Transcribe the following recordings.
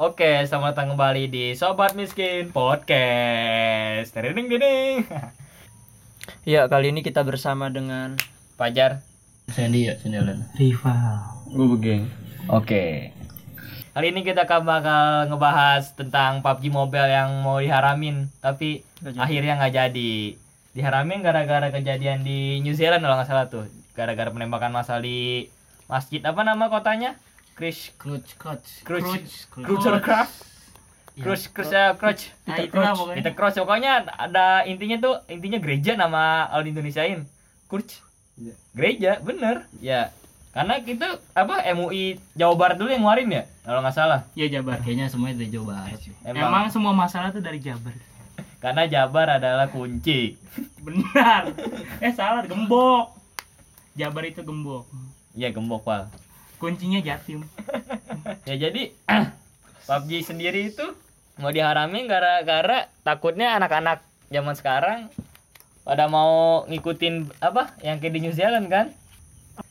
Oke, selamat datang kembali di Sobat Miskin Podcast. Ding ding. Ya, kali ini kita bersama dengan Fajar. Sandy ya, Sandy Allen. Rival. Gue begeng. Oke. Kali ini kita akan bakal ngebahas tentang PUBG Mobile yang mau diharamin, tapi jadi. akhirnya nggak jadi. Diharamin gara-gara kejadian di New Zealand kalau nggak salah tuh. Gara-gara penembakan massal di masjid apa nama kotanya? Chris clutch. Crutch. Clutch. Cruiser Craft. Crush, crush, ya, crush. Nah, Peter itulah Crouch. pokoknya. Peter Crouch. Pokoknya ada intinya tuh, intinya gereja nama al Indonesiain. Crouch. Iya. Gereja, bener. Ya. Karena kita apa MUI Jawa Barat dulu yang ngeluarin ya, kalau nggak salah. Iya Jabar, kayaknya semuanya dari Jawa Barat. Emang, Emang semua masalah tuh dari Jabar. karena Jabar adalah kunci. Benar. eh salah, gembok. Jabar itu gembok. Iya gembok pal. Kuncinya Jatim. Ya jadi PUBG sendiri itu mau diharamin gara-gara takutnya anak-anak zaman sekarang pada mau ngikutin apa yang kayak di New Zealand kan.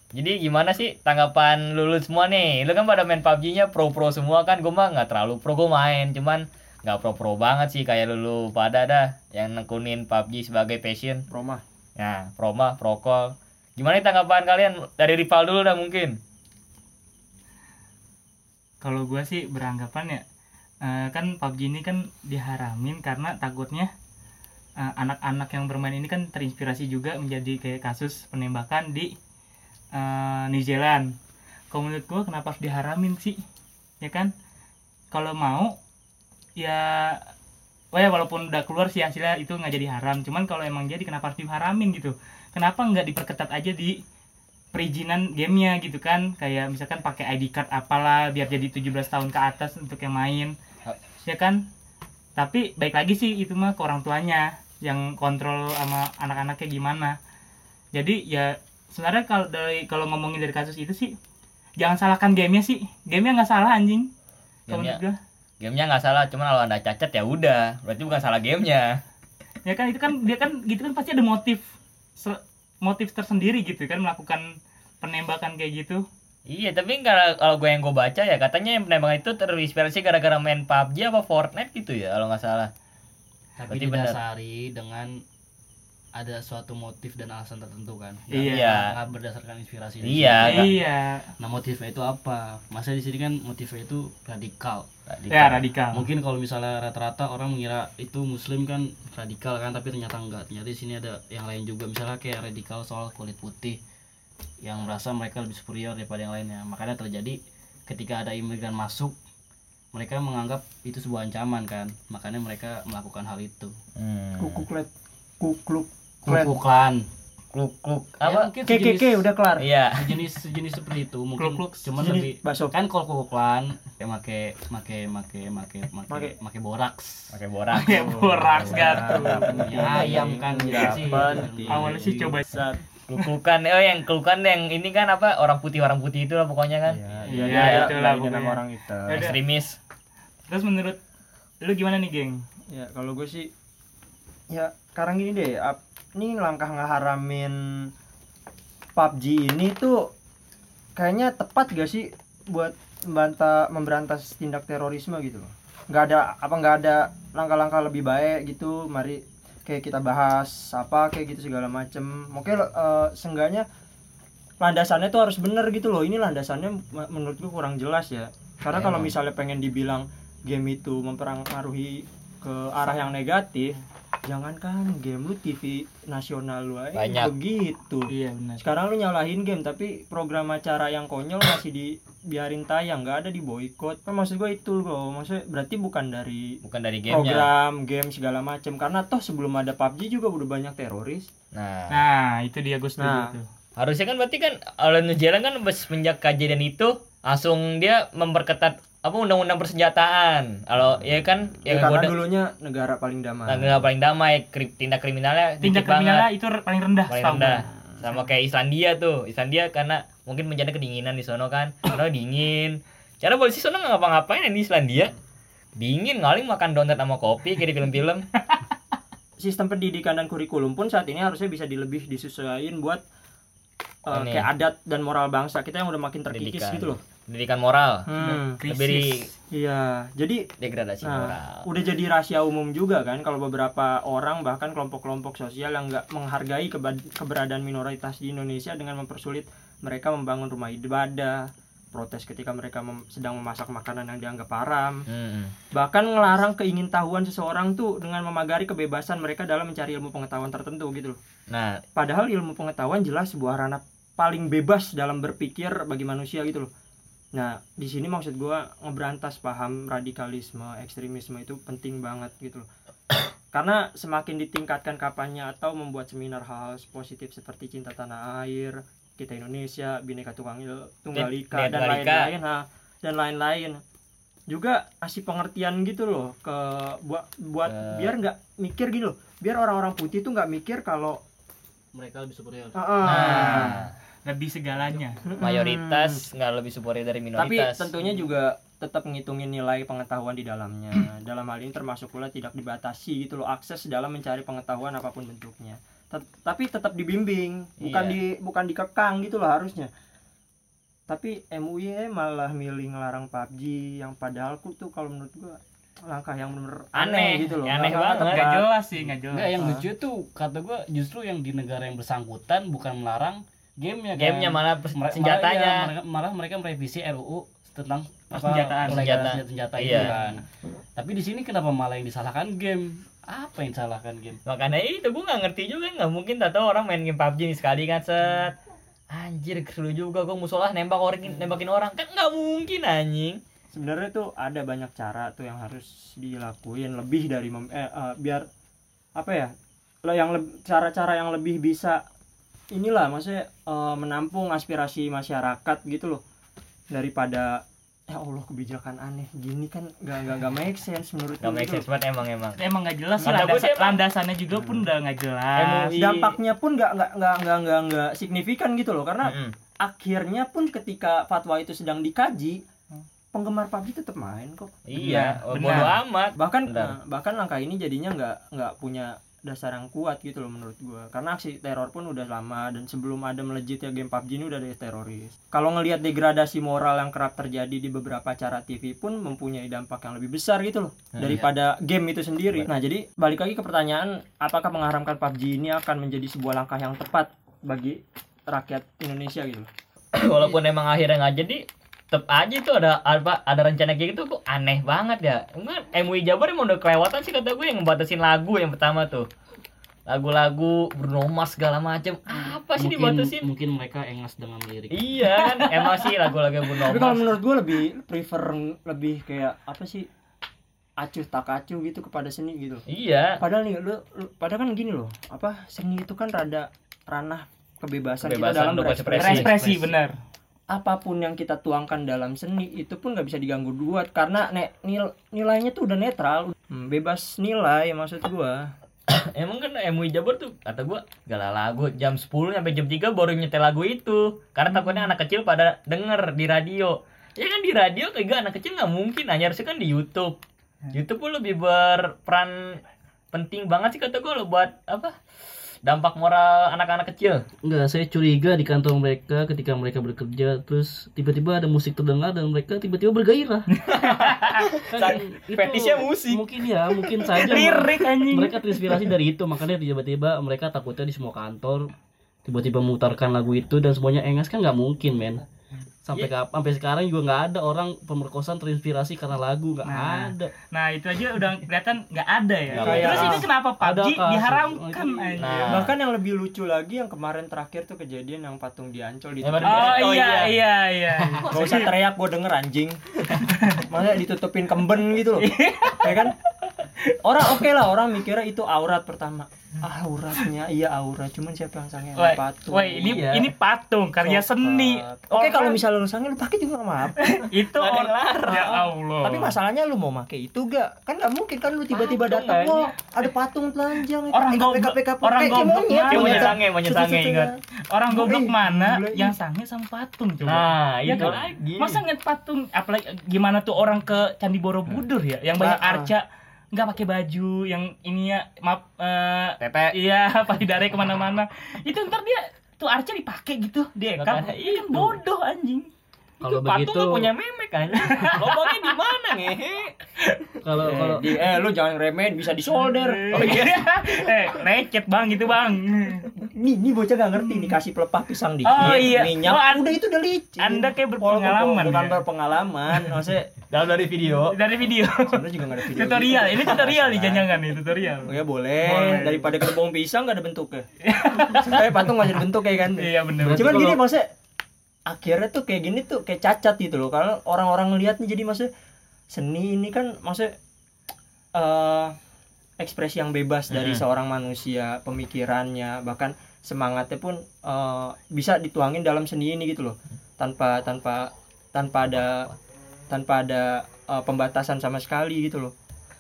Jadi gimana sih tanggapan lulu semua nih? Lu kan pada main PUBG-nya pro-pro semua kan, gue mah nggak terlalu pro gue main, cuman nggak pro-pro banget sih kayak lulu pada dah yang nekunin PUBG sebagai passion. Roma. Nah, proma, prokol. Gimana nih tanggapan kalian dari rival dulu dah mungkin? Kalau gua sih beranggapan ya eh, kan PUBG ini kan diharamin karena takutnya eh, anak-anak yang bermain ini kan terinspirasi juga menjadi kayak kasus penembakan di eh, New Zealand. Kalau menurut gua kenapa harus diharamin sih? Ya kan? Kalau mau ya Oh ya walaupun udah keluar sih hasilnya itu nggak jadi haram. Cuman kalau emang jadi kenapa harus diharamin gitu? Kenapa nggak diperketat aja di perizinan gamenya gitu kan? Kayak misalkan pakai ID card apalah biar jadi 17 tahun ke atas untuk yang main. Ya kan? Tapi baik lagi sih itu mah ke orang tuanya yang kontrol sama anak-anaknya gimana. Jadi ya sebenarnya kalau dari kalau ngomongin dari kasus itu sih jangan salahkan gamenya sih. Gamenya nggak salah anjing. Gamenya-. Gamenya nggak salah, cuman kalau anda cacat ya udah, berarti bukan salah gamenya. ya kan itu kan dia kan gitu kan pasti ada motif motif tersendiri gitu kan melakukan penembakan kayak gitu Iya, tapi kalau kalau gue yang gue baca ya katanya yang penembakan itu terinspirasi gara-gara main PUBG apa Fortnite gitu ya kalau nggak salah. Tapi Berarti benar. didasari dengan ada suatu motif dan alasan tertentu kan. Nggak- Iya. Iya. nggak berdasarkan inspirasi. Iya, iya Nah motifnya itu apa? Masa di sini kan motifnya itu radikal. ya radikal Mungkin kalau misalnya rata-rata orang mengira itu muslim kan radikal kan, tapi ternyata enggak. Ternyata di sini ada yang lain juga. Misalnya kayak radikal soal kulit putih yang merasa mereka lebih superior daripada yang lainnya. Makanya terjadi ketika ada imigran masuk, mereka menganggap itu sebuah ancaman kan. Makanya mereka melakukan hal itu. Hmm. Kukuklet. Kukluk. Klet. Kluk-klukan. Kluk kluk Ya, apa? mungkin KKK udah kelar. Iya. sejenis sejenis seperti itu mungkin Kluk-kluk, cuman Sejenis lebih bakso. kan kalau kukuklan ya make make make make make Make. make boraks Pakai borak. ya borak gatu ya ayam kan penting. awalnya sih coba Sat. Kluk klukan, oh yang klukan yang ini kan apa orang putih orang putih itu lah pokoknya kan. Iya, Iya, iya, itulah iya, nama pokoknya. orang itu. Ya udah. Ekstremis. terus menurut lu gimana nih geng Ya, kalau gue sih ya sekarang gini deh, ap- ini langkah ngeharamin PUBG ini tuh kayaknya tepat gak sih buat membantah memberantas tindak terorisme gitu loh. Nggak ada apa nggak ada langkah-langkah lebih baik gitu. Mari kayak kita bahas apa kayak gitu segala macem. Mungkin eh, seenggaknya landasannya tuh harus bener gitu loh. Ini landasannya me- menurut gue kurang jelas ya. Karena kalau Emang. misalnya pengen dibilang game itu mempengaruhi ke arah yang negatif, jangankan game lu TV nasional lu aja Banyak. begitu. iya benar Sekarang lu nyalahin game tapi program acara yang konyol masih dibiarin tayang, nggak ada di boykot. Kan maksud gue itu loh, maksudnya berarti bukan dari Bukan dari gamenya. program game segala macem karena toh sebelum ada PUBG juga udah banyak teroris. Nah, nah itu dia gue setuju Nah. tuh harusnya kan berarti kan oleh New Zealand kan semenjak kejadian itu langsung dia memperketat apa undang-undang persenjataan. Kalau ya kan Ya, yang karena dulunya negara paling damai. nggak paling damai, kri- tindak kriminalnya tindak dikit banget. kriminalnya itu paling rendah paling rendah gua. sama kayak Islandia tuh Islandia karena mungkin menjadi kedinginan di sono kan karena dingin cara polisi sono nggak ngapa-ngapain di Islandia dingin ngaling makan donat sama kopi kayak di film-film sistem pendidikan dan kurikulum pun saat ini harusnya bisa dilebih disesuaikan buat uh, kayak adat dan moral bangsa kita yang udah makin terkikis Pendidikan. gitu loh pendidikan moral Hmm, lebih di iya. Jadi degradasi moral Nah, udah jadi rahasia umum juga kan kalau beberapa orang bahkan kelompok-kelompok sosial yang nggak menghargai keberadaan minoritas di Indonesia dengan mempersulit mereka membangun rumah ibadah, protes ketika mereka mem- sedang memasak makanan yang dianggap haram, Hmm. bahkan ngelarang keingintahuan seseorang tuh dengan memagari kebebasan mereka dalam mencari ilmu pengetahuan tertentu gitu loh. nah Padahal ilmu pengetahuan jelas sebuah ranah paling bebas dalam berpikir bagi manusia gitu loh. Nah, di sini maksud gua ngeberantas paham radikalisme, ekstremisme itu penting banget gitu loh. Karena semakin ditingkatkan kapannya atau membuat seminar hal-hal positif seperti cinta tanah air, kita Indonesia, bineka tunggal tunggal ika dan lain-lain, nah, dan lain-lain. Juga kasih pengertian gitu loh ke buat buat Ke- biar nggak mikir gitu loh. Biar orang-orang putih tuh nggak mikir kalau mereka lebih superior ah. nah lebih segalanya. Mayoritas nggak lebih superior dari tapi minoritas. tentunya juga tetap ngitungin nilai pengetahuan di dalamnya. Dalam hal ini termasuk pula tidak dibatasi gitu loh akses dalam mencari pengetahuan apa pun bentuknya. Tet- tapi tetap dibimbing bukan Iya. di bukan dikekang gitu loh harusnya. Tapi MUI malah milih ngelarang PUBG yang padahal ku tuh kalau menurut gua langkah yang bener Aneh, gitu loh. aneh Nggak- nggak banget. nggak jelas sih nggak jelas. Enggak, yang lucu tuh kata gua justru yang di negara yang bersangkutan bukan melarang gamenya kan. gamenya malah senjatanya Malah, mereka, malah mereka merevisi RUU tentang Persenjataan. pelegalan Senjata. senjata, senjata Iya. itu kan. Tapi di sini kenapa malah yang disalahkan game? Apa yang disalahkan game? makanya itu gue nggak ngerti juga nggak mungkin tak tahu orang main game PUBG nih sekali kan set anjir seru juga gue musola nembak orang nembakin orang kan nggak mungkin anjing sebenarnya tuh ada banyak cara tuh yang harus dilakuin lebih dari mem- eh, eh, biar apa ya lo yang cara-cara yang lebih bisa inilah maksudnya eh, menampung aspirasi masyarakat gitu loh. Daripada ya Allah kebijakan aneh gini kan nggak nggak nggak make sense menurut gue make gitu sense banget emang emang. Emang nggak jelas sih landasan, landasannya juga pun udah nggak jelas. MUI. dampaknya pun nggak nggak nggak nggak nggak nggak signifikan gitu loh karena Mm-mm. akhirnya pun ketika fatwa itu sedang dikaji penggemar PUBG tetap main kok. Iya Benar, bodo amat. Bahkan Benar. eh, bahkan langkah ini jadinya nggak nggak punya dasar yang kuat gitu loh menurut gua. Karena aksi teror pun udah lama dan sebelum ada melejitnya game PUBG ini udah ada teroris. Kalau ngelihat degradasi moral yang kerap terjadi di beberapa acara TV pun mempunyai dampak yang lebih besar gitu loh Nah, daripada game itu sendiri. Nah jadi balik lagi ke pertanyaan apakah mengharamkan PUBG ini akan menjadi sebuah langkah yang tepat bagi rakyat Indonesia gitu loh? Walaupun emang akhirnya nggak jadi tetep aja tuh ada apa ada rencana kayak gitu kok aneh banget ya. Emang MUI Jabar emang udah kelewatan sih kata gue yang ngebatasin lagu yang pertama tuh. Lagu-lagu Bruno Mars segala macem. Apa sih mungkin, dibatasin? mungkin mereka engas dengan lirik. iya kan emang sih lagu-lagu Bruno tapi kalau Mars. menurut gua lebih prefer lebih kayak apa sih acuh tak acuh gitu kepada seni gitu. Iya. Padahal nih lu, lu- padahal kan gini loh apa seni itu kan rada ranah kebebasan, kita Kebebasan dalam untuk berekspresi. berekspresi. Apa pun yang kita tuangkan dalam seni itu pun nggak bisa diganggu gugat karena ne, nil- nilainya tuh udah netral. Hmm, bebas nilai maksud gua. Emang kan MUI Jabar tuh kata gua gala lagu jam 10 sampai jam 3 baru nyetel lagu itu. Karena takutnya anak kecil pada denger di radio. Ya kan di radio kayak gak anak kecil nggak mungkin. Hanya harusnya kan di YouTube. YouTube pun lebih berperan penting banget sih kata gua lo buat apa dampak moral anak-anak kecil Enggak, saya curiga di kantor mereka ketika mereka bekerja terus tiba-tiba ada musik terdengar dan mereka tiba-tiba bergairah. Fetishnya musik. Mungkin ya, mungkin saja lirik anjing mereka terinspirasi dari itu makanya tiba-tiba mereka takutnya di semua kantor tiba-tiba memutarkan lagu itu dan semuanya engas kan nggak mungkin men sampai kap- sampai sekarang juga nggak ada orang pemerkosaan terinspirasi karena lagu nggak Nah. ada nah itu aja udah kelihatan nggak ada ya ada. terus ini kenapa Ada PUBG kasus. diharamkan Nah, Nah. bahkan yang lebih lucu lagi yang kemarin terakhir tuh kejadian yang patung di Ancol di oh, Oh, iya iya. iya iya Gak usah teriak gue denger anjing Masa ditutupin kemben gitu loh Ya kan Orang oke lah orang mikirnya itu aurat pertama ah, Auratnya iya aurat Cuman siapa yang sange patung woi, ini Iya. ini patung karya Coklat. seni. Oke Orang- kalau misalnya lu sange lu pakai juga gak apa itu Nggak orang larang. ya Allah. Tapi masalahnya lu mau pakai itu gak Kan gak mungkin kan lu tiba-tiba datang. Wah ada patung telanjang Orang goblok- orang goblok monyet, sange, monyet sange, ingat. orang goblok mana gila, yang sange sama patung coba. nah Ya itu kan? lagi Masa ngeliat patung apalagi gimana tuh orang ke Candi Borobudur ya yang banyak Ah, ah. arca nggak pakai baju yang ininya maaf eh, Tete iya payudara ke mana-mana itu ntar dia tuh arca dipakai gitu dia kan kan bodoh anjing Kalau Patung begitu nggak punya memek kan? Lobangnya di mana ngehe? kalau Eh, kalau di- eh lu jangan remehin bisa disolder. Oh iya. eh recet bang gitu bang Nih, nih bocah gak ngerti dikasih pelepah pisang dikit, Oh, iya. minyak, Oh, udah itu udah licin. anda kayak berpengalaman bukan ya? berpengalaman, maksudnya Dalam dari video. dari video sebenarnya juga gak ada video. tutorial gitu. ini tutorial nih jangan nih tutorial Oh ya boleh. Boleh. daripada kebong pisang gak ada bentuknya. Supaya patung gak ada bentuk ya kan. iya bener Berarti Cuman kalau- gini maksudnya akhirnya tuh kayak gini tuh kayak cacat gitu loh. Kalau orang-orang ngeliat nih jadi maksudnya seni ini kan maksudnya eh ekspresi yang bebas dari Mhm. seorang manusia, pemikirannya, bahkan semangatnya pun eh, bisa dituangin dalam seni ini gitu loh. Tanpa tanpa tanpa ada tanpa ada eh, pembatasan sama sekali gitu loh.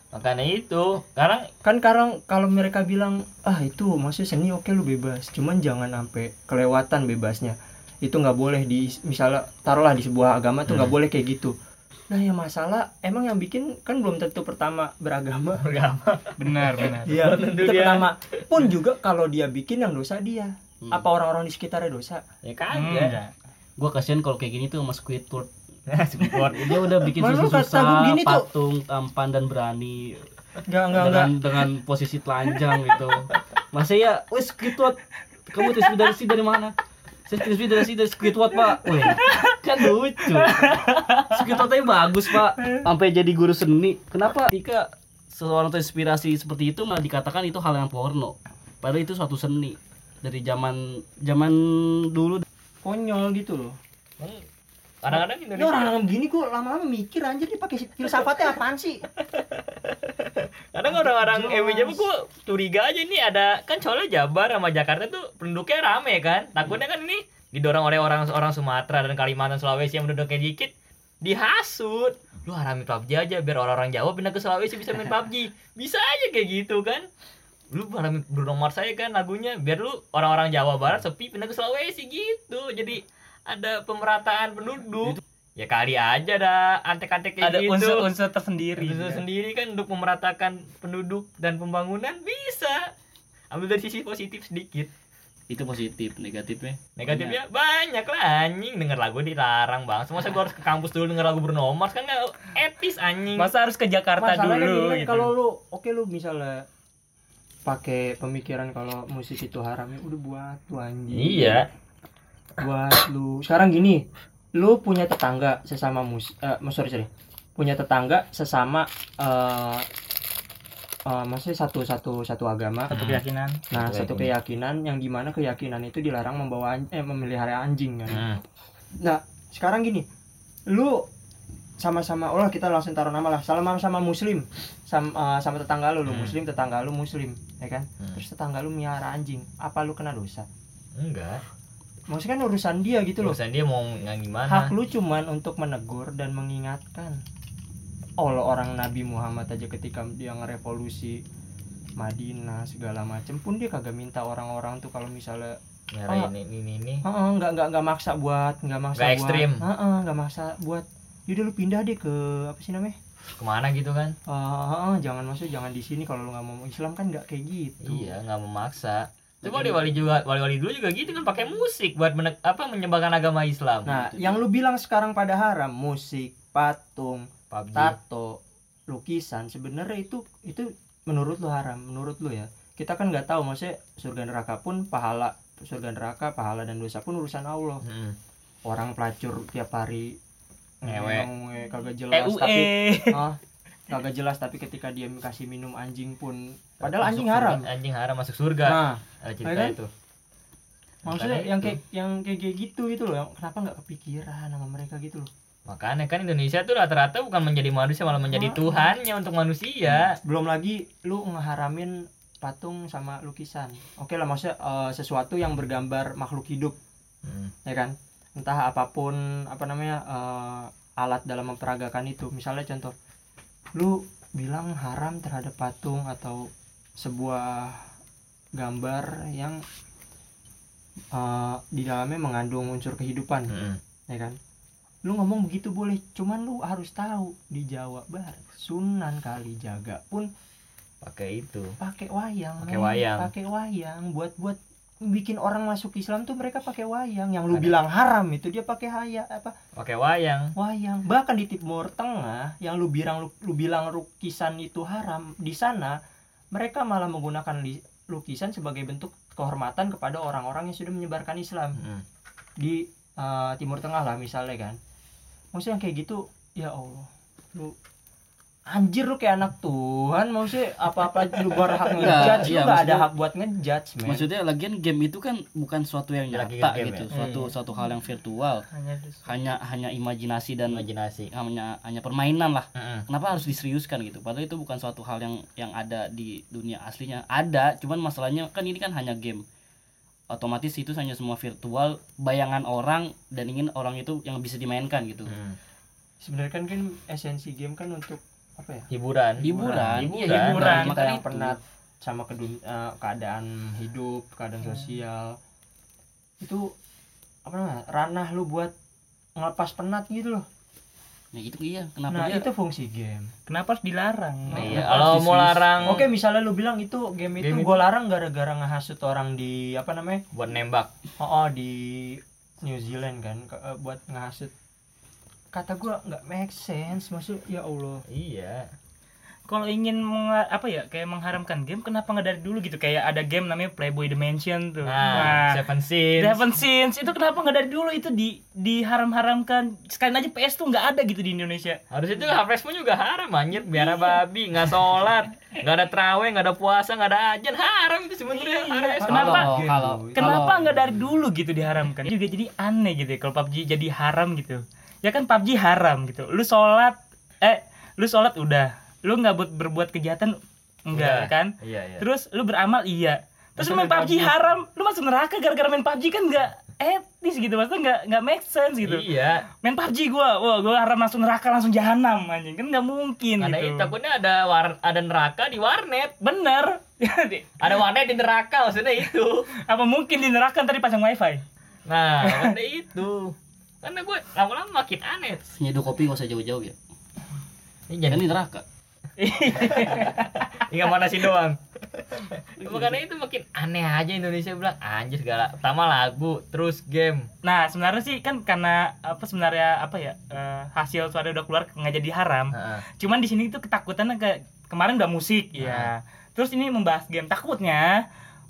Makanya itu. Sekarang Kan sekarang kalau mereka bilang ah itu maksudnya seni oke lu bebas, cuman jangan sampai kelewatan bebasnya. Itu nggak boleh di misalnya taruhlah di sebuah agama tuh nggak Hmm. boleh kayak gitu. Nah yang masalah emang yang bikin kan belum tentu pertama beragama. beragama. benar benar Iya, Belum tentu dia. pertama. Pun juga kalau dia bikin yang dosa dia. Hmm. Apa orang-orang di sekitarnya dosa? Ya Hmm, kagak. ya. gua kasihan kalau kayak gini tuh sama Squidward Support. dia udah bikin susah-susah gini tuh. patung tampan dan berani Enggak, enggak, enggak. dengan dengan posisi telanjang gitu masa ya wes Squidward kamu terinspirasi dari mana saya terinspirasi dari Squidward pak. Wih, kan lucu. Squidward aja bagus pak. Sampai jadi guru seni. Kenapa? Ketika seorang terinspirasi seperti itu malah dikatakan itu hal yang porno. Padahal itu suatu seni. Dari zaman zaman dulu. Konyol gitu loh. Kadang-kadang Ini Indonesia. orang begini kok lama-lama mikir anjir dia pakai filsafatnya apaan sih? Kadang orang-orang MJ gue curiga aja nih ada kan soalnya Jabar sama Jakarta tuh penduduknya rame kan. Takutnya kan ini didorong oleh orang-orang Sumatera dan Kalimantan Sulawesi yang penduduknya dikit dihasut. Lu haramin PUBG aja biar orang-orang Jawa pindah ke Sulawesi bisa main PUBG. Bisa aja kayak gitu kan. Lu haramin Bruno Mars saya kan lagunya biar lu orang-orang Jawa Barat sepi pindah ke Sulawesi gitu. Jadi ada pemerataan penduduk. Ya kali aja ada antek-antek kayak ada gitu. unsur-unsur tersendiri itu ya. sendiri kan untuk memeratakan penduduk dan pembangunan bisa. Ambil dari sisi positif sedikit. Itu positif negatifnya. Negatifnya banyak lah anjing. Denger lagu dilarang bang. Semua saya gua harus ke kampus dulu denger lagu Bruno Mars? Kan nggak etis anjing. Masa harus ke Jakarta Masalahnya dulu kan, gitu. kalau lu oke lu misalnya pakai pemikiran kalau musik itu haram ya udah buat lu anjing. iya Buat lu. Sekarang gini, lu punya tetangga sesama mus eh sorry sorry. Punya tetangga sesama eh eh, maksudnya satu satu satu agama. satu keyakinan Nah, Satu satu keyakinan yang di mana keyakinan itu dilarang membawa eh memelihara anjing kan. Hmm. Nah, sekarang gini, lu sama-sama, oh lah kita langsung taruh nama lah, sama sama muslim, sama, sama tetangga lu, lu Hmm. muslim, tetangga lu muslim, ya kan? Hmm. Terus tetangga lu miara anjing, apa lu kena dosa? enggak Maksudnya kan urusan dia gitu loh. urusan dia mau nggak gimana Hak lu cuman untuk menegur dan mengingatkan. Allah orang Nabi Muhammad aja ketika dia ngerevolusi Madinah segala macem pun dia kagak minta orang-orang tuh kalau misalnya nyari Oh. ini ini ini Heeh, nggak nggak nggak maksa buat, nggak maksa Nggak buat. ekstrim. Heeh, nggak maksa buat. Yaudah lu pindah deh ke apa sih namanya? ke mana gitu kan Eh, heeh, jangan masuk, jangan di sini kalau lu nggak mau Islam kan nggak kayak gitu. iya nggak memaksa Coba wali wali juga wali wali dulu juga gitu kan pakai musik buat menek, apa menyebarkan agama Islam Nah, yang lu bilang sekarang pada haram, musik, patung, PUBG tato, lukisan, sebenarnya itu itu menurut lu haram, menurut lu ya. Kita kan nggak tahu maksudnya surga neraka pun pahala surga neraka pahala dan dosa pun urusan Allah. Hmm. Orang pelacur tiap hari Ngewe. ngewe, kagak jelas EUE tapi ah, kagak jelas tapi ketika dia kasih minum anjing pun padahal Masuk anjing surga- haram anjing haram masuk surga. Nah ada cerita kan? itu. Maksudnya Makanya yang itu. kayak yang kayak gitu gitu loh yang- kenapa nggak kepikiran sama mereka gitu loh? Makanya kan Indonesia tuh rata-rata bukan menjadi manusia malah menjadi Ah. Tuhannya untuk manusia. Belum lagi lu ngeharamin patung sama lukisan. Oke lah maksudnya eh, sesuatu yang bergambar makhluk hidup. Hmm. ya kan? Entah apa pun apa namanya eh, alat dalam memperagakan itu. Misalnya contoh lu bilang haram terhadap patung atau sebuah gambar yang eh, di dalamnya mengandung unsur kehidupan Hmm. ya kan lu ngomong begitu boleh cuman lu harus tahu di Jawa Barat Sunan Kalijaga pun pakai itu pakai wayang Pakai wayang. pakai wayang buat buat bikin orang masuk Islam tuh mereka pakai wayang. Yang lu bilang haram itu dia pakai haya apa? Oke wayang. wayang. Bahkan di Timur Tengah yang lu bilang lu, lu bilang lukisan itu haram di sana mereka malah menggunakan li- lukisan sebagai bentuk kehormatan kepada orang-orang yang sudah menyebarkan Islam. Mm. di uh, Timur Tengah lah misalnya kan. Maksudnya yang kayak gitu ya Allah lu anjir lu kayak anak Tuhan maksudnya apa-apa lu berhak ngejudge iya, lu gak ada hak buat ngejudge man maksudnya lagian game itu kan bukan suatu yang nyata game gitu ya? suatu Hmm. suatu hal yang virtual hanya hanya hanya imajinasi dan Imajinasi. hanya hanya permainan lah Mm-mm. kenapa harus diseriuskan gitu padahal itu bukan suatu hal yang yang ada di dunia aslinya ada cuman masalahnya kan ini kan hanya game otomatis itu hanya semua virtual bayangan orang dan ingin orang itu yang bisa dimainkan gitu Mm. sebenarnya kan kan esensi game kan untuk apa ya? Hiburan. hiburan. Hiburan. iya hiburan. kita makanya yang itu. penat sama kedun eh, keadaan hidup keadaan sosial. Itu apa namanya ranah lu buat ngelepas penat gitu loh. Ya gitu iya. Kenapa nah dia itu fungsi game. Kenapa harus dilarang? Iya, Kenapa kalau mau larang oke misalnya lu bilang itu game itu Game gue larang gara-gara ngehasut orang di apa namanya? Buat nembak. oh, oh, di New Zealand kan ke- eh, buat ngehasut kata gua nggak make sense. Maksud ya Allah. Iya. kalau ingin menga- apa ya kayak mengharamkan game kenapa nggak dari dulu gitu? Kayak ada game namanya Playboy Dimension tuh. Nah, Seven Sins. Seven Sins. Itu kenapa nggak dari dulu? Itu di diharam-haramkan. Sekali aja PS tuh nggak ada gitu di Indonesia. Harus itu Harvestmu juga haram anjir, biara babi, nggak sholat, nggak ada terawih, nggak ada puasa, nggak ada ajan, haram itu sebenarnya. Harvest. Kenapa? kalau kalau kenapa nggak dari dulu gitu diharamkan? Juga jadi aneh gitu ya kalau PUBG jadi haram gitu ya kan PUBG haram gitu lu sholat eh lu sholat udah lu nggak buat berbuat kejahatan enggak Udah. kan Iya, iya. terus lu beramal iya terus lu main PUBG PUBG? haram lu masuk neraka gara-gara main PUBG kan nggak etis gitu maksudnya nggak nggak make sense gitu Iya. main PUBG gua wah gua haram langsung neraka langsung jahanam anjing kan nggak mungkin Karena gitu itu takutnya ada war ada neraka di warnet. bener Ada warnet di neraka maksudnya itu. apa mungkin di neraka tadi pasang wifi Nah, maksudnya itu. Karena gue lama-lama makin aneh. nyeduh kopi nggak usah jauh-jauh ya Ini kan jadi di neraka tinggal mana sih doang. Makanya itu makin aneh aja Indonesia bilang anjir gala. Pertama lagu, terus game. Nah sebenarnya sih kan karena apa sebenarnya apa ya eh, hasil suara udah keluar nggak jadi haram. Heeh. Cuman di sini tuh ketakutannya ke kemarin udah musik ya. Terus ini membahas game takutnya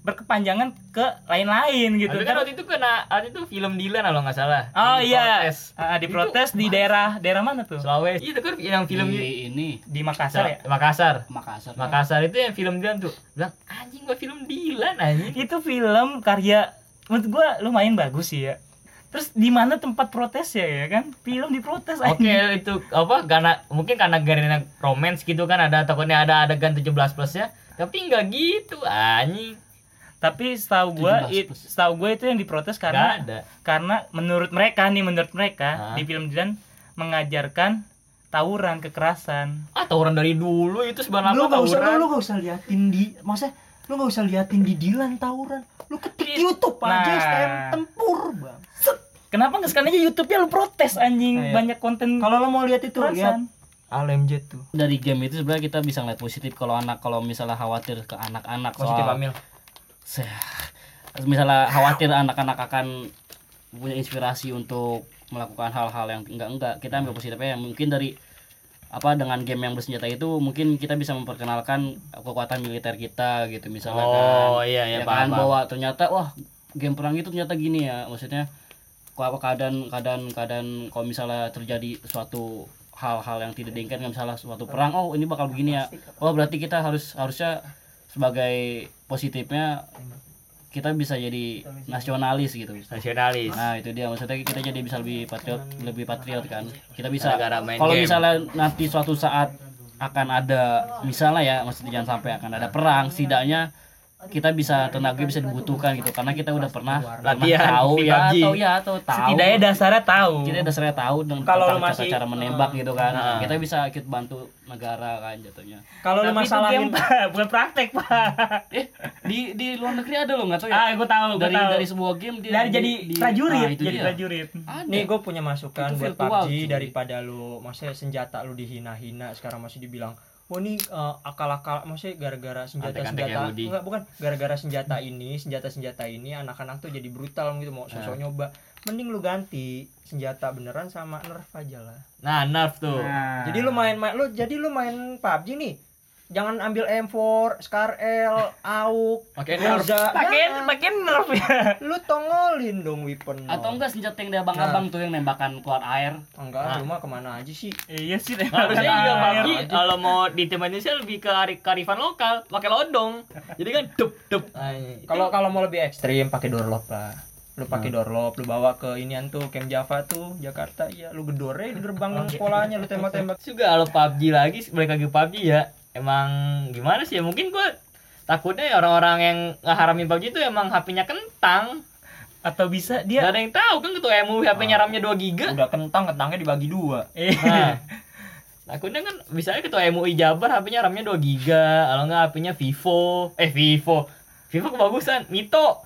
berkepanjangan ke lain-lain gitu kan waktu itu kena waktu itu film Dylan kalau nggak salah. Oh Di iya, protes. Ah, diprotes Itu di daerah daerah mana tuh? Sulawesi itu kan yang film di ini Di Makassar ya. Makassar. Makassar Makassar itu yang film Dylan tuh. Bilang anjing gua film Dylan anjing. Itu film karya menurut gua lumayan bagus sih ya. Terus di mana tempat protes ya ya kan? Film diprotes Oke anjing. itu apa karena mungkin karena garina romance gitu kan ada takutnya ada adegan 17 plus ya tapi nggak gitu anjing Tapi setahu gua 17 it- setahu gua itu yang diprotes karena ada. karena menurut mereka nih menurut mereka Hah? di film Dylan mengajarkan tawuran kekerasan. Ah tawuran dari dulu itu sebenarnya lu gak usah lu, lu gak usah liatin di maksudnya lu gak usah liatin di Dilan tawuran. Lu ketik YouTube aja Nah. STM tempur bang. Kenapa nggak sekali aja YouTube-nya lu protes anjing? Nah, iya. banyak konten kalau lo mau lihat itu lihat kekerasan. LMJ tuh. Dari game itu sebenarnya kita bisa ngeliat positif kalau anak kalau misalnya khawatir ke anak-anak. Positif soal Amil. Se- misalnya khawatir anak-anak akan punya inspirasi untuk melakukan hal-hal yang enggak-enggak. Kita ambil positifnya mungkin dari apa dengan game yang bersenjata itu mungkin kita bisa memperkenalkan kekuatan militer kita gitu misalnya oh kan. iya iya ya paham kan paham. bahwa ternyata wah game perang itu ternyata gini ya. Maksudnya keadaan keadaan keadaan kalau misalnya terjadi suatu hal-hal yang tidak diinginkan misalnya suatu perang oh ini bakal begini ya. Oh berarti kita harus harusnya sebagai positifnya kita bisa jadi nasionalis gitu. Nasionalis. Nah itu dia. Maksudnya kita jadi bisa lebih patriot lebih patriot kan. Kita bisa. Kalau misalnya nanti suatu saat akan ada misalnya ya maksudnya jangan sampai akan ada perang setidaknya kita bisa tenaga bisa dibutuhkan gitu karena kita udah pernah pernah Latihan tahu ya PUBG. atau ya atau tahu setidaknya dasarnya tahu kita dasarnya tahu dengan Kalau masih- cara menembak gitu kan Nah. kita bisa ikut bantu negara kan jatuhnya kalau lu masalahin Pak. bukan praktek pak eh di di luar negeri ada loh nggak tahu ya ah gue tahu gue dari tahu dari sebuah game dia dari di- jadi di- prajurit nah, itu jadi dia. prajurit Ada. nih gue punya masukan Itu buat PUBG cuy. daripada lu maksudnya senjata lu dihina-hina sekarang masih dibilang wah ini eh, akal-akal maksudnya gara-gara senjata Antek-antek senjata enggak bukan. Gara-gara senjata ini senjata senjata ini anak-anak tuh jadi brutal gitu mau sosok nyoba. Mending lu ganti senjata beneran sama nerf aja lah. Nah, nerf tuh. Nah. jadi lu main main lu jadi lu main PUBG nih jangan ambil M4, Scar L, AUK, Pakai nerf. Pakai Jangan. pakai nerf ya lu tongolin dong weapon. Atau enggak senjata yang dari abang-abang tuh yang nembakan keluar air. Enggak, Nah. lu mah ke mana aja sih? iya sih Harusnya tembakan juga air. PUBG kalau mau di tim Indonesia lebih ke ari- kearifan lokal, pakai lodong. Jadi kan dup dup. Kalau kalau mau lebih ekstrim pakai doorlock lah. Lu pakai doorlock, lu bawa ke inian tuh Camp Java tuh, Jakarta ya, lu gedore di gerbang sekolahnya lu tembak-tembak. juga kalau PUBG lagi balik lagi PUBG ya emang gimana sih ya? Mungkin gua takutnya ya orang-orang yang ngeharamin PUBG itu emang HP-nya kentang. Atau bisa Gak dia ada yang tahu kan ketua MU HP-nya RAM-nya 2 giga. Udah kentang, kentangnya dibagi dua. eh. Nah. Takutnya kan bisa ketua MUI Jabar HP-nya RAM-nya 2 giga kalau nggak HP-nya Vivo. Eh Vivo. Vivo kebagusan Mito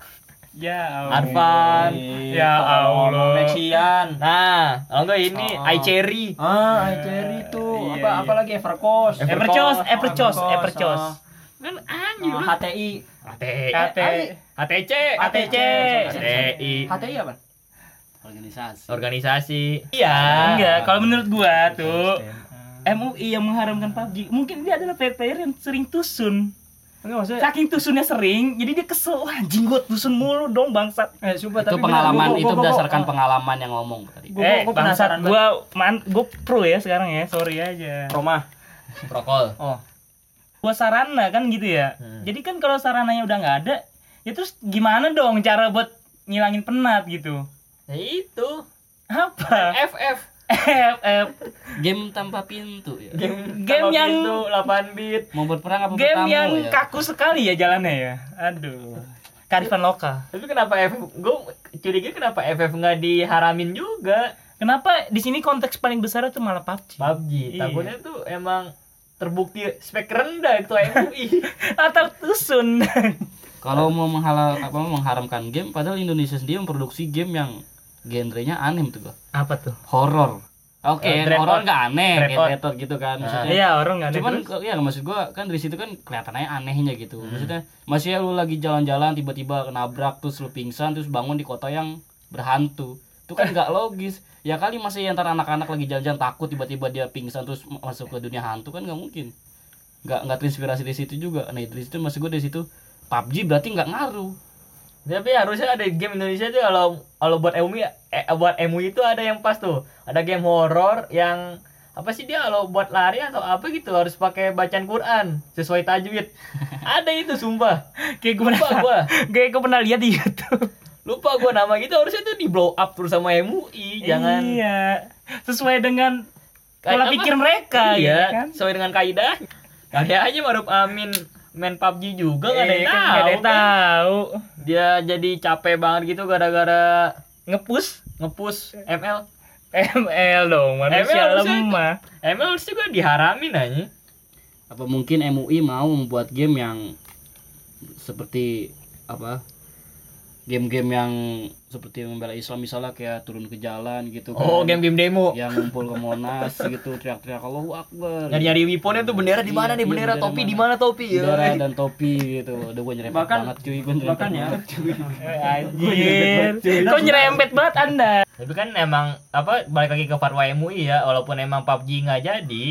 ya Arfan Ya Allah. Nexian. nah kalau nggak ini Oh. iCherry Ah, iCherry tuh. Iya, apa iya. apalagi Evercost. Evercos, Evercos, Evercos, Evercos. ah. kan anjir HTI. HT KT HTC HTC. HTI HTI apa? Organisasi. organisasi iya enggak kalau menurut gua tuh MUI yang mengharamkan PUBG mungkin dia adalah player yang sering tusun Enggak maksudnya. saking tusunnya sering jadi dia kesel wah anjing gua tusun mulu dong bangsat. Eh, sumpah, Itu tapi pengalaman, gua- itu gua- gua- berdasarkan gua- pengalaman yang ngomong tadi. Gua- eh gua bangsat gua man gua pro ya sekarang ya sorry aja. Roma. prokol. Oh, gua sarana kan gitu ya. Hmm. jadi kan kalau sarananya udah nggak ada ya terus gimana dong cara buat ngilangin penat gitu? Ya itu. Apa? FF F F Game tanpa pintu ya. game Game tanpa yang- pintu, 8 bit. Mau berperang apa game yang ya? kaku sekali ya jalannya ya? Aduh. Karifan lokal tapi kenapa FF gue curiga kenapa FF nggak diharamin juga? Kenapa di sini konteks paling besar itu malah PUBG PUBG Iya. takutnya tuh emang terbukti spek rendah itu MUI atau tusun Kalau mau menghalal apa mengharamkan game padahal Indonesia sendiri memproduksi game yang genrenya aneh tuh gua. apa tuh Horor. Oke, Eh, yang horor nggak aneh. Dreadnought gitu kan maksudnya. iya orang nggak ada Cuman terus. ya maksud gua kan dari situ kan kelihatannya anehnya gitu. Maksudnya masih ya lu lagi jalan-jalan tiba-tiba nabrak terus lu pingsan terus bangun di kota yang berhantu. Itu kan nggak logis. Ya kali masih antara anak-anak lagi jalan-jalan takut tiba-tiba dia pingsan terus masuk ke dunia hantu kan nggak mungkin. Nggak nggak terinspirasi dari situ juga. Nah dari situ maksud gua dari situ PUBG berarti nggak ngaruh. Tapi harusnya ada game Indonesia tuh kalau kalau buat MUI eh, buat MUI itu ada yang pas tuh. Ada game horor yang apa sih dia kalau buat lari atau apa gitu harus pakai bacaan Quran sesuai tajwid. Ada itu sumpah. Kayak gue lupa pernah gua. kayak gue pernah lihat di YouTube. Lupa gua nama gitu harusnya tuh di blow up terus sama MUI jangan. Iya. Sesuai dengan pola pikir mereka iya ya kan? sesuai dengan kaidah kayak aja Maruf Amin main PUBG juga nggak ada Eh, yang kan tahu nggak ada yang kan. tahu. Dia jadi capek banget gitu gara-gara ngepush ngepush ML ML dong manusia ML lemah. ML harus juga diharamin aja. Apa mungkin MUI mau membuat game yang seperti apa? Game-game yang seperti membela Islam misalnya kayak turun ke jalan gitu kan. oh game-game demo yang ngumpul ke Monas gitu teriak-teriak Allahu Akbar. nyari-nyari weaponnya tuh bendera di mana Iya, nih iya, bendera bendera topi di mana topi ya Bendera dan topi gitu. Udah gue nyerempet Bahkan- banget cuy, gue nyerempet bahkan ya. cuy. anjir kok nyerempet banget anda tapi kan emang apa balik lagi ke fatwa MUI ya walaupun emang PUBG nggak jadi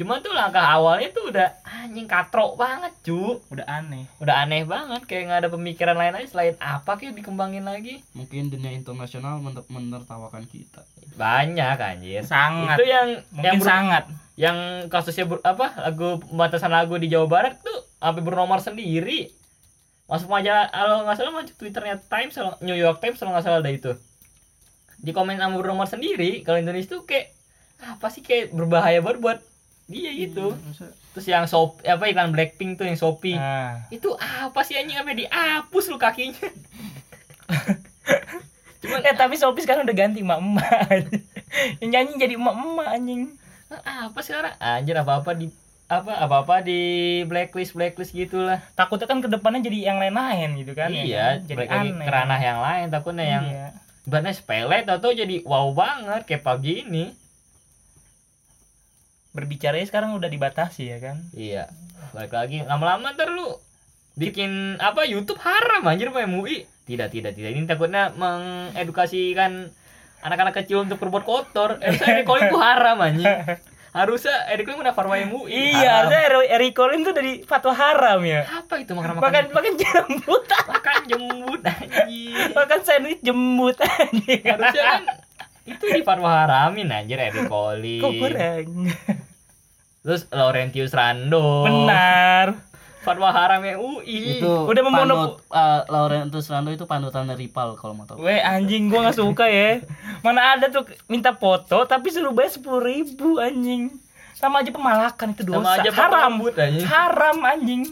cuma tuh langkah awalnya tuh udah anjing katrok banget cu. Udah aneh. Udah aneh banget kayak nggak ada pemikiran lain aja selain apa kayak dikembangin lagi. Mungkin dunia internasional mener- menertawakan kita. banyak anjir. Sangat. Itu yang mungkin yang sangat. yang kasusnya ber- apa lagu pembatasan lagu di Jawa Barat tuh sampai bernomor sendiri. Masuk majalah kalau nggak salah masuk twitternya Times New York Times kalau nggak salah ada itu. Di komen sama bernomor sendiri kalau Indonesia tuh kayak apa sih kayak berbahaya banget buat dia gitu. terus yang shop apa iklan Blackpink tuh yang Shopee. Nah, itu apa sih anjing? Sampai dihapus lu kakinya. Cuman eh tapi Shopee sekarang udah ganti emak emak yang nyanyi jadi emak emak anjing apa sekarang anjir apa apa di apa apa apa di blacklist blacklist gitulah. Takutnya kan ke depannya jadi yang lain-lain gitu kan ya. Iya kan? jadi aneh. ke ranah yang lain takutnya yang Iya. ibaratnya sepele tau jadi wow banget kayak PUBG ini berbicara sekarang udah dibatasi ya kan Iya. Balik lagi lama-lama ntar lu bikin apa YouTube haram anjir sama MUI. Tidak, tidak, tidak. Ini takutnya mengedukasikan anak-anak kecil untuk berbuat kotor. Eh, saya itu haram anjir. Harusnya recalling udah fatwa MUI. iya harusnya Eric Colin tuh dari fatwa haram ya apa itu makan makan makan makan jembut makan jembut anjir. makan sandwich jembut anjing Harusnya kan itu di fatwa haramin anjir Eric Colin. kok kurang Terus Laurentius Rando. benar Fatwa haram MUI. itu Udah memonop- uh, Laurentus Rando itu panutan dari Ripal kalau mau tahu Weh anjing gua nggak suka ya mana ada tuh minta foto tapi suruh bayar sepuluh ribu anjing sama aja pemalakan itu dosa Sama aja haram rambut, anjing. haram anjing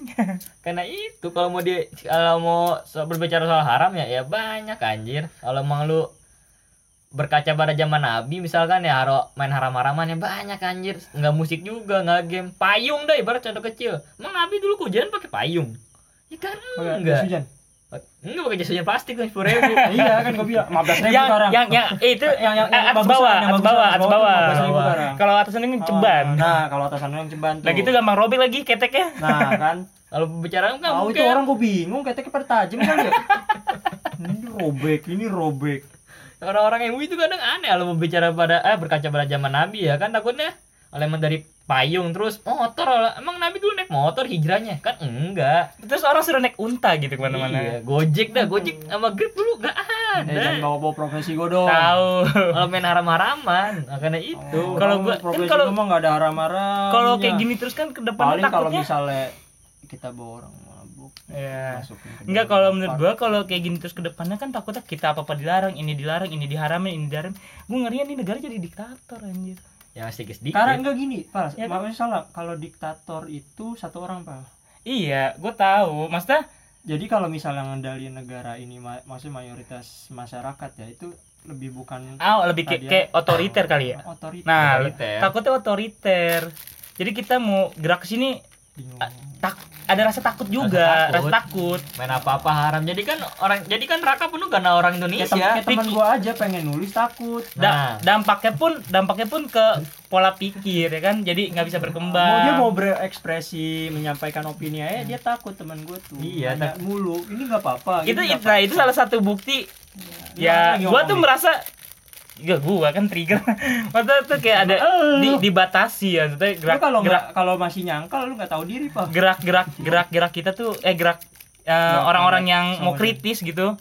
Karena itu kalau mau dia kalau mau berbicara soal haram ya ya banyak anjir. Kalau emang lu berkaca pada zaman Nabi misalkan ya haro main haram-haraman ya banyak anjir. Nggak musik juga, nggak game. Payung dah ibarat contoh kecil. Emang Nabi dulu kehujanan pakai payung. Ya kan enggak. hujan. Enggak pakai jas hujan plastik kan 10 ribu. iya kan gua bilang 15 ribu yang sekarang. yang yang eh, itu yang yang, yang atas bawah yang atas bawah atas bawah 15 ribu sekarang. kalau atasnya kan ceban Oh, Nah, kalau atasan yang ceban tuh. Nah gitu gampang robek lagi keteknya Nah, kan. Kalau bicara enggak Tahu itu orang gua bingung keteknya pada tajam kali ya. ini robek, ini robek. Orang-orang MUI itu kadang aneh kalau berbicara pada eh berkaca pada zaman Nabi ya kan takutnya elemen dari payung terus motor lah. emang Nabi dulu naik motor hijrahnya? Kan enggak. Terus orang suruh naik unta gitu ke mana-mana. Iya, Gojek dah Gojek sama Grab dulu gak Eh, jangan ada bawa-bawa profesi gua dong. tahu. Kalau main haram-haraman nah, karena itu. Oh, Kalau gua- kan profesi kalau- gua mah enggak ada haram-haram. kalau kayak gini terus kan ke depan paling kalau misalnya kita bawa orang ya ke Enggak kalau menurut gua kalau kayak gini terus ke depannya kan takutnya kita apa-apa dilarang, ini dilarang, ini diharamin, ini dilarang. Gua ngerian nih negara jadi diktator anjir. ya sedikit sedikit Karena enggak gini, Pak. Ya kan? Makanya salah. Kalau diktator itu satu orang, Pak. Iya, gua tahu. Maksudnya Jadi kalau misalnya ngendaliin negara ini ma- maksudnya mayoritas masyarakat ya itu lebih bukan ah lebih kayak, kayak otoriter kali ya. otoriter. Nah, Otoriter. takutnya otoriter. Jadi kita mau gerak ke sini Bingung. tak ada rasa takut juga, Rasa rasa takut. takut. main apa-apa haram jadi kan orang jadi kan Raka penuh karena orang Kayak Indonesia tem- kayak teman gua aja pengen nulis takut. Da- Nah. dampaknya pun dampaknya pun ke pola pikir ya kan. Jadi nggak bisa Mau berkembang. dia mau berekspresi menyampaikan opini aja dia takut teman gua tuh. Iya, Nanya mulu. Ini nggak apa-apa. itu itu, nah, itu salah satu bukti ya lagi gua ngomong tuh merasa Gak gua kan trigger Maksudnya tuh kayak ada Eh. di, dibatasi ya Maksudnya Lu gerak kalau gerak kalau masih nyangkal lu nggak tahu diri, Pak. gerak gerak gerak gerak kita tuh eh gerak eh, orang-orang connect yang mau dia. kritis gitu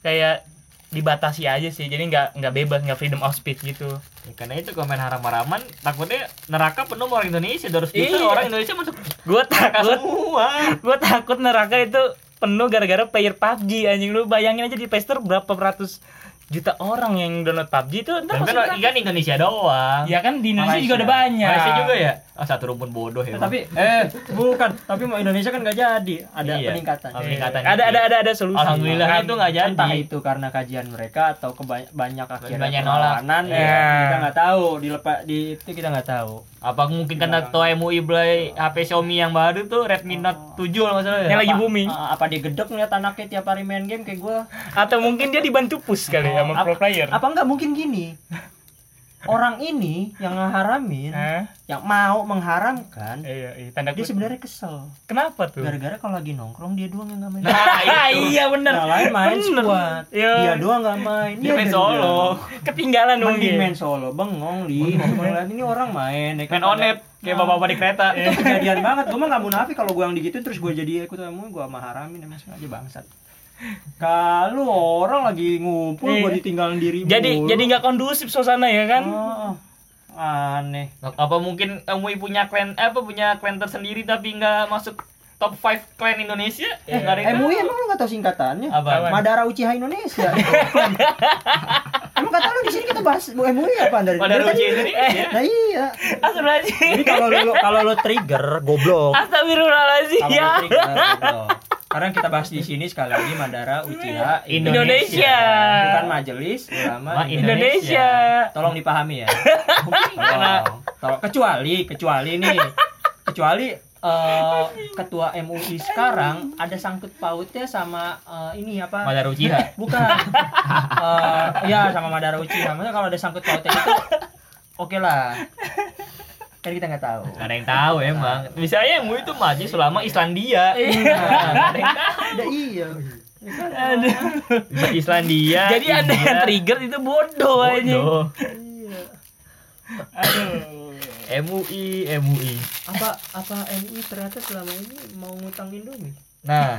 kayak dibatasi aja sih jadi nggak nggak bebas nggak freedom of speech gitu Ya, karena itu main haram-haraman takutnya neraka penuh orang Indonesia 200 juta Iya. orang Indonesia masuk gua takut semua gua takut neraka itu penuh gara-gara player PUBG anjing lu bayangin aja di Play Store berapa ratus juta orang yang download PUBG itu entar kan, kan Indonesia doang. ya kan di Indonesia Malaysia. juga ada banyak Malaysia juga ya? Oh, satu rumpun bodoh ya. Tapi eh bukan, tapi mau Indonesia kan nggak jadi, ada Iya. peningkatan. Oh, peningkatan. ada ada ada ada solusi Alhamdulillah Kan- itu nggak jadi. Entah itu karena kajian mereka atau keba- banyak akhirnya Banyak nolak. Iya. ya, kita nggak tahu dilepas di itu kita nggak tahu. Apa mungkin karena ketua MUI beli HP Xiaomi yang baru tuh Redmi Note 7 kalau nggak salah ya? yang lagi booming ah, apa dia gedek ngeliat anaknya tiap hari main game kayak gua? atau mungkin dia dibantu push kali ya sama pro player Apa nggak mungkin gini? Orang ini yang ngeharamin, Hah? yang mau mengharamkan, iya, iya tanda dia sebenarnya kesel. kenapa tuh Gara-gara kalau lagi nongkrong dia doang yang nggak main. Nah, itu. iya bener Yang lain main Bener. squad. Iya. Dia doang nggak main. Dia main dari solo. ketinggalan dia. Mending mungkin main solo, bengong li. Ini orang main. ya kan Main onet kayak bapak-bapak di kereta. Itu kejadian banget. Gue mah nggak munafik kalau gue yang digituin terus gue jadi ikut kamu gue maharamin emang sengaja bangsat. Kalau orang lagi ngumpul Iya. gue ditinggalin diri jadi mulu. jadi nggak kondusif suasana ya kan Oh, aneh. Apa mungkin MUI punya klan eh, apa punya klan tersendiri tapi nggak masuk top 5 klan Indonesia? Ya, nggak ada yang MUI tahu. emang lu gak tau singkatannya? Apa? Madara Uchiha Indonesia. emang kata lu di sini kita bahas MUI apa dari Madara? Uchiha Indonesia. Nah iya. Astagfirullahaladzim Jadi kalau lu kalau lu trigger goblok. Astagfirullahaladzim Kalau ya lu trigger goblok. Karena kita bahas di sini sekali lagi Madara Uchiha Indonesia. Bukan majelis ulama Ma- Indonesia. Indonesia Tolong dipahami ya. Tolong. Tolong. Kecuali kecuali nih. Kecuali eh, ketua MUI sekarang ada sangkut pautnya sama eh, ini apa? Madara Uchiha. Bukan. Eh, ya sama Madara Uchiha. Maksudnya kalau ada sangkut pautnya itu oke lah. Kan kita nggak tahu Gak ada yang tahu emang. Misalnya MUI itu maju selama Islandia. Nah, nggak ada yang tahu. ada iya Bisa Islandia. Jadi ada yang trigger itu bodoh aja. Bodoh. iya Aduh. MUI, MUI. apa apa MI ternyata selama ini mau ngutang Indomie Nah,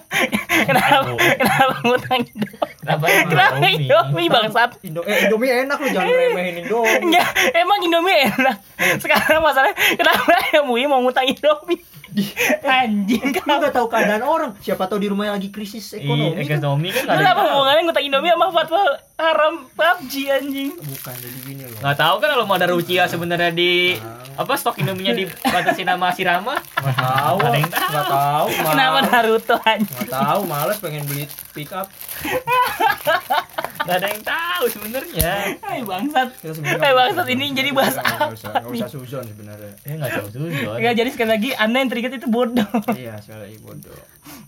Kenapa? Kenapa ngutang Indomie? Kenapa Kenapa Indomie bangsat? Indo eh, Indomie enak lu jangan remehin Indomie Enggak, emang Indomie enak. Sekarang masalahnya kenapa MUI mau ngutang Indomie? Anjing lu kan. nggak tahu keadaan orang siapa tahu di rumahnya lagi krisis ekonomi Iya, kan? ekonomi kan Lu nggak ada apa yang tahu. hubungannya ngutang Indomie sama fatwa haram PUBG anjing? bukan jadi gini loh Nggak tahu kan kalau mau ada Rucia sebenarnya di apa stok Indominya dibatasi nama si Rama? nggak tahu ada yang tahu. nggak tahu Kenapa males Naruto anjing? nggak tahu males pengen beli pick up Nggak ada yang tahu sebenarnya. Hai bangsat. Kita sebenarnya Eh, bangsat, usah- ini jadi bahas nggak apa usah nggak usah suzon sebenarnya Eh nggak tahu tujuan. Ya jadi sekali lagi Anda yang trigger itu bodoh. iya sekali lagi bodoh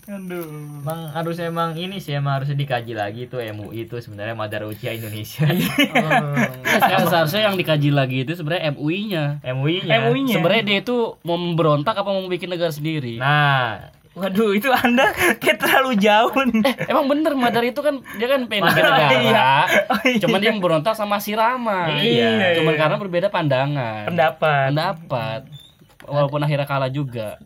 Aduh. Emang harus emang ini sih emang harus dikaji lagi tuh MUI itu sebenarnya Madara Uchiha Indonesia. Ya, seharusnya yang dikaji lagi itu sebenarnya MUI-nya. MUI-nya. MUI-nya. Sebenarnya dia itu mau memberontak apa mau bikin negara sendiri? Nah, Waduh, itu Anda kayak terlalu jauh nih. Emang bener Madar itu kan dia kan pengen bikin negara. iya. Oh, iya. Cuman dia memberontak sama si Rama. Iya. Cuman karena berbeda pandangan. pendapat. Pendapat. Walaupun akhirnya kalah juga.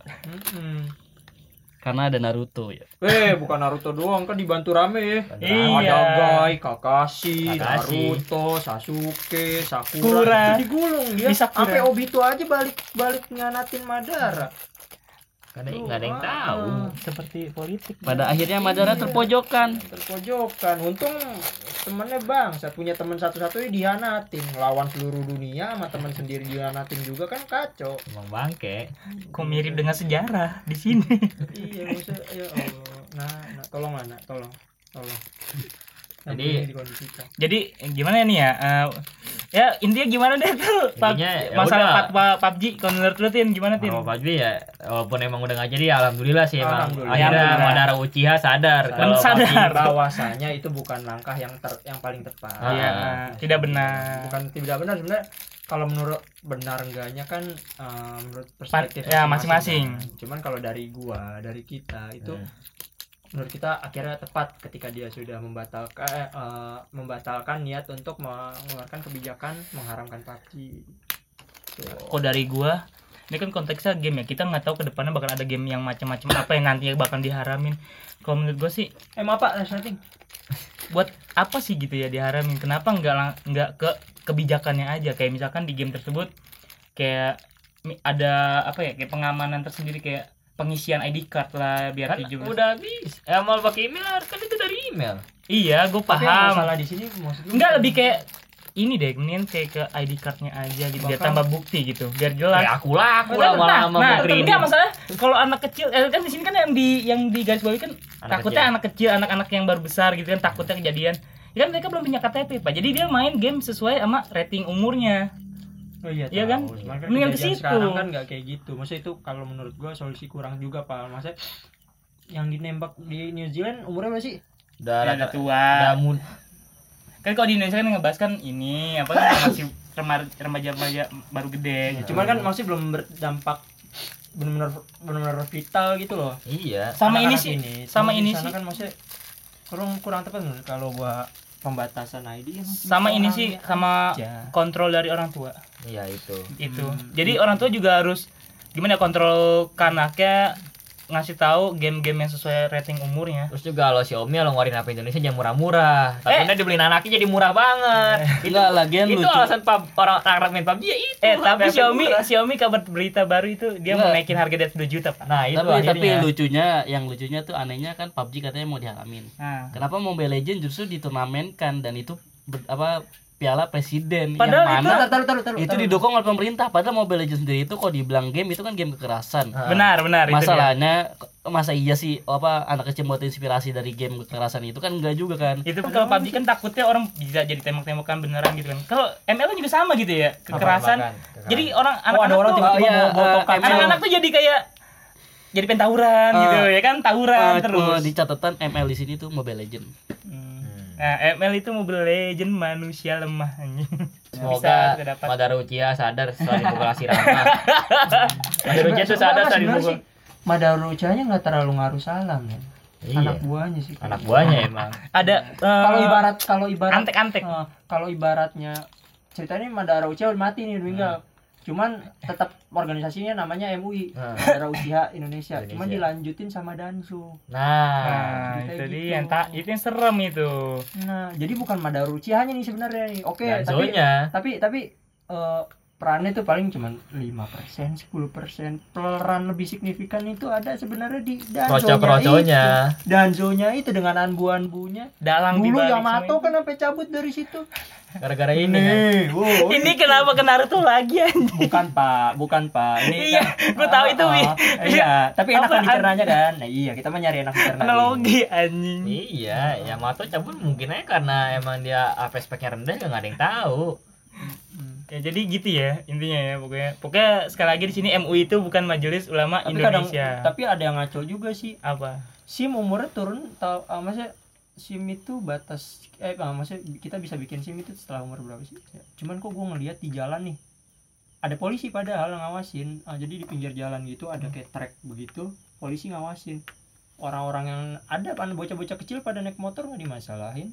Karena ada Naruto ya. Eh, bukan Naruto doang kan dibantu rame ya. Iya. Ada Gai, Kakashi. Kakashi, Naruto, Sasuke, Sakura. Itu digulung dia. Sampai Obito aja balik balik nganatin Madara. Nggak ada, nggak ada yang tahu. Seperti politik. Pada akhirnya Madara terpojokan. Terpojokan. Untung temennya bang, saya punya teman satu-satunya dihianatin. Lawan seluruh dunia sama teman sendiri dihianatin juga kan kacau. Emang bangke. Kok mirip dengan sejarah di sini? iya, maksudnya ya Allah. Nah, nah tolong anak, tolong. Tolong. Jadi- Jadi. Jadi gimana nih ya? Eh, ya intinya gimana deh tuh Pub- Intinya, ya masalah udah. PUBG kalau menurut lu Tin gimana Tin? Kalau Pak Jui ya, walaupun emang udah nggak jadi, ya alhamdulillah sih emang. Alhamdulillah. Akhirnya. Madara Uchiha sadar kalau Sadar. PUBG bahwasanya itu bukan langkah yang ter, yang paling tepat. Ah. Iya, tidak benar. Bukan tidak benar sebenarnya kalau menurut benar enggaknya kan eh, menurut perspektif ya, masing-masing. kan. Cuman kalau dari gua, dari kita itu Hmm. Menurut kita akhirnya tepat ketika dia sudah membatalkan eh, eh, membatalkan niat untuk mengeluarkan kebijakan mengharamkan PUBG. Kok dari gua ini kan konteksnya game ya kita nggak tahu ke depannya bakal ada game yang macam-macam apa yang nantinya bakal diharamin kalau menurut gua sih Eh maaf Pak, setting. buat apa sih gitu ya diharamin kenapa nggak nggak ke kebijakannya aja kayak misalkan di game tersebut kayak ada apa ya kayak pengamanan tersendiri kayak pengisian ID card lah biar kan 17 udah habis. Eh, mau pakai email kan itu dari email. iya gue paham masalah di sini maksud Enggak lebih kayak ini deh, mendingan kayak ke ID cardnya aja gitu, biar tambah bukti gitu, biar jelas. Ya aku laku Nah, lama-lama nah, mau tapi kredit. enggak masalah kalau anak kecil eh, kan di sini kan yang di yang di garis bawahi kan Anak takutnya kecil. anak kecil, anak-anak yang baru besar gitu kan takutnya kejadian. Ya kan mereka belum punya KTP, Pak. Jadi dia main game sesuai sama rating umurnya. Oh iya, Iya kan? Mendingan ke situ. Sekarang kan nggak kayak gitu. Maksudnya itu kalau menurut gua solusi kurang juga, Pak. Maksudnya yang dinembak di New Zealand umurnya berapa sih? Udah Ya, udah tua. mud- Kan kalau di Indonesia kan ngebahas kan ini apa kan masih remaja remaja baru gede gitu. Cuman kan masih belum berdampak benar-benar benar-benar vital gitu loh. Iya. sama ini Anak-anak sih ini. sama ini sih kan maksudnya kurang kurang tepat kalau gua pembatasan ID emang sama ini sih sama aja. kontrol dari orang tua. Iya itu. itu Hmm. jadi orang tua juga harus gimana ya, kontrol ke anaknya ngasih tahu game-game yang sesuai rating umurnya Terus juga kalau Xiaomi kalau ngeluarin HP Indonesia jangan murah-murah. Eh. Tapi dibeliin anaknya jadi murah banget. Enggak, lagian itu lucu. alasan pub, orang orang main PUBG ya itu. eh tapi Xiaomi murah. Xiaomi kabar berita baru itu dia mau Enggak. naikin harga dari 2 juta pak Nah, itu tapi tapi akhirnya. lucunya yang lucunya tuh anehnya kan PUBG katanya mau diharamin. nah Kenapa Mobile Legends justru diturnamenkan dan itu ber- apa piala presiden Padahal yang itu- mana taruh taruh taruh. itu didukung oleh pemerintah padahal Mobile Legends sendiri itu kok dibilang game itu kan game kekerasan. Ah. benar benar itu. Masalahnya masa iya sih apa anak kecil buat inspirasi dari game kekerasan itu kan enggak juga kan. itu pun kalau PUBG kan takutnya orang bisa jadi tembak-tembakan beneran gitu kan kalau ML juga sama gitu ya kekerasan jadi orang Oh, ada anak-anak orang tuh tiba-tiba. ML. anak-anak tuh jadi kayak jadi pengen tawuran Ah. gitu ya kan tawuran Eh, terus di catatan ML di sini tuh Mobile Legends. Hmm. Nah, ML itu Mobile Legend manusia lemah anjing. Semoga. Madara Uchiha sadar setelah dipukul Hashirama. Madara Uchiha tuh sadar setelah dipukul. Madara Uchiha-nya nggak terlalu ngaruh salam ya. Iya. Anak buahnya sih. Anak buahnya emang. Ada Kalau eh, ibarat kalau ibarat antek-antek. Eh, kalau ibaratnya ceritanya Madara Uchiha udah mati nih udah meninggal. Cuman tetap organisasinya namanya MUI, Nah. Uchiha Indonesia. Cuman dilanjutin sama Dansu. Nah, Nah, itu gitu. dia yang tak itu yang serem itu. Nah, jadi bukan Madara Uchiha-nya nih sebenarnya nih. Oke, tapi Danzonya. tapi tapi eh, perannya tuh paling cuman 5%, 10%. Peran lebih signifikan itu ada sebenarnya di Danzonya itu. Danzonya itu dengan anbu-anbunya. Dalang Dulu Yamato kan sampai cabut dari situ. Gara-gara ini. kan. Nih, wow. itu. Ini kenapa ke Naruto lagi anjing? bukan pak bukan pak ini Iya, kan- gua tahu itu, Ah, Wi. ah, iya tapi enak Apa, kan dicernanya kan nah, iya kita mah nyari enak dicerna Analogi anjing. Iya, Yamato cabut mungkin aja karena emang dia apa speknya rendah nggak ada yang tahu. Ya jadi gitu ya intinya ya pokoknya. Pokoknya sekali lagi di sini MUI itu bukan Majelis Ulama tapi kadang Indonesia. tapi ada yang ngaco juga sih apa? sim umurnya turun tau ah, maksudnya sim itu batas eh ah, maksudnya kita bisa bikin sim itu setelah umur berapa sih cuman kok gue ngeliat di jalan nih ada polisi padahal ngawasin Ah, jadi di pinggir jalan gitu ada kayak trek begitu polisi ngawasin orang-orang yang ada kan bocah-bocah kecil pada naik motor nggak dimasalahin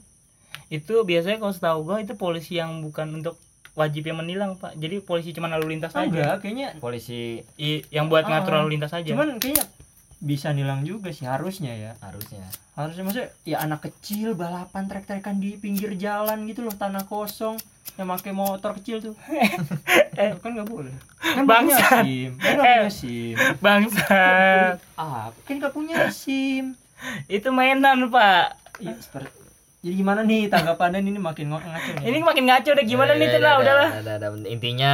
Itu biasanya kalau setahu gua itu polisi yang bukan untuk wajib yang menilang, Pak. Jadi polisi cuma lalu lintas aja. enggak kayaknya Polisi I- yang buat Ah, ngatur lalu lintas aja. cuman kayaknya bisa nilang juga sih harusnya ya harusnya. harusnya maksudnya ya anak kecil balapan trek-trekan di pinggir jalan gitu loh tanah kosong yang pakai motor kecil tuh eh kan nggak boleh kan nggak punya Bangsat. sim kan Eh. punya sim Bangsat. ah kan nggak punya sim itu mainan, Pak. Iya, seperti jadi gimana nih tanggapannya ini makin ngaco nih Ini makin ngaco deh gimana nih Ya, tuh ya, lah ya, udahlah. ya, ya, ya. Intinya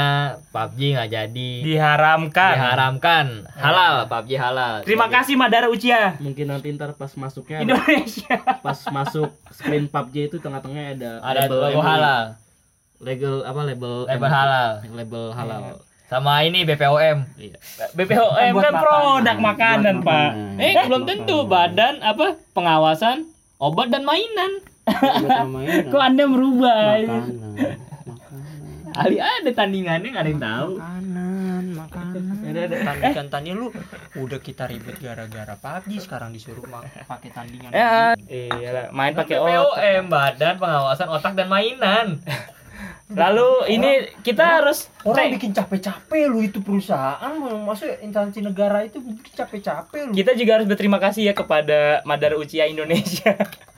PUBG nggak jadi. Diharamkan. Diharamkan. Halal, PUBG halal. Terima kasih Madara Uchiha. mungkin nanti ntar pas masuknya ada, Indonesia. pas masuk screen PUBG itu tengah-tengahnya ada Ada label logo MUI. halal. label apa label Label halal. label halal Sama ini BPOM. iya BPOM kan produk makanan. makanan, Pak. makanan. Eh, belum tentu badan apa pengawasan obat dan mainan. Kok Anda berubah? makanan makanan Ali ada tandingannya nggak ada yang tahu. makanan makanan. Ada ada tandingan. Tandingan lu udah kita ribet gara-gara pagi sekarang disuruh pakai tandingan. Ya, Iya lah, main pakai otak. Badan pengawasan otak dan mainan. Lalu ini kita harus orang bikin capek-capek lu itu perusahaan maksudnya instansi negara itu bikin capek-capek lu. Kita juga harus berterima kasih ya kepada Madara Uchiha Indonesia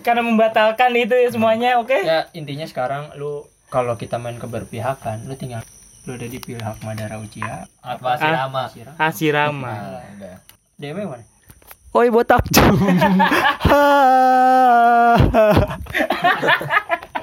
karena membatalkan itu ya semuanya, oke? ya intinya sekarang lu kalau kita main keberpihakan lu tinggal lu ada di pihak Madara Uchiha Apa Ah. Rama? Sirah. Hasirama. Nah, udah. DM yang mana Oi botak.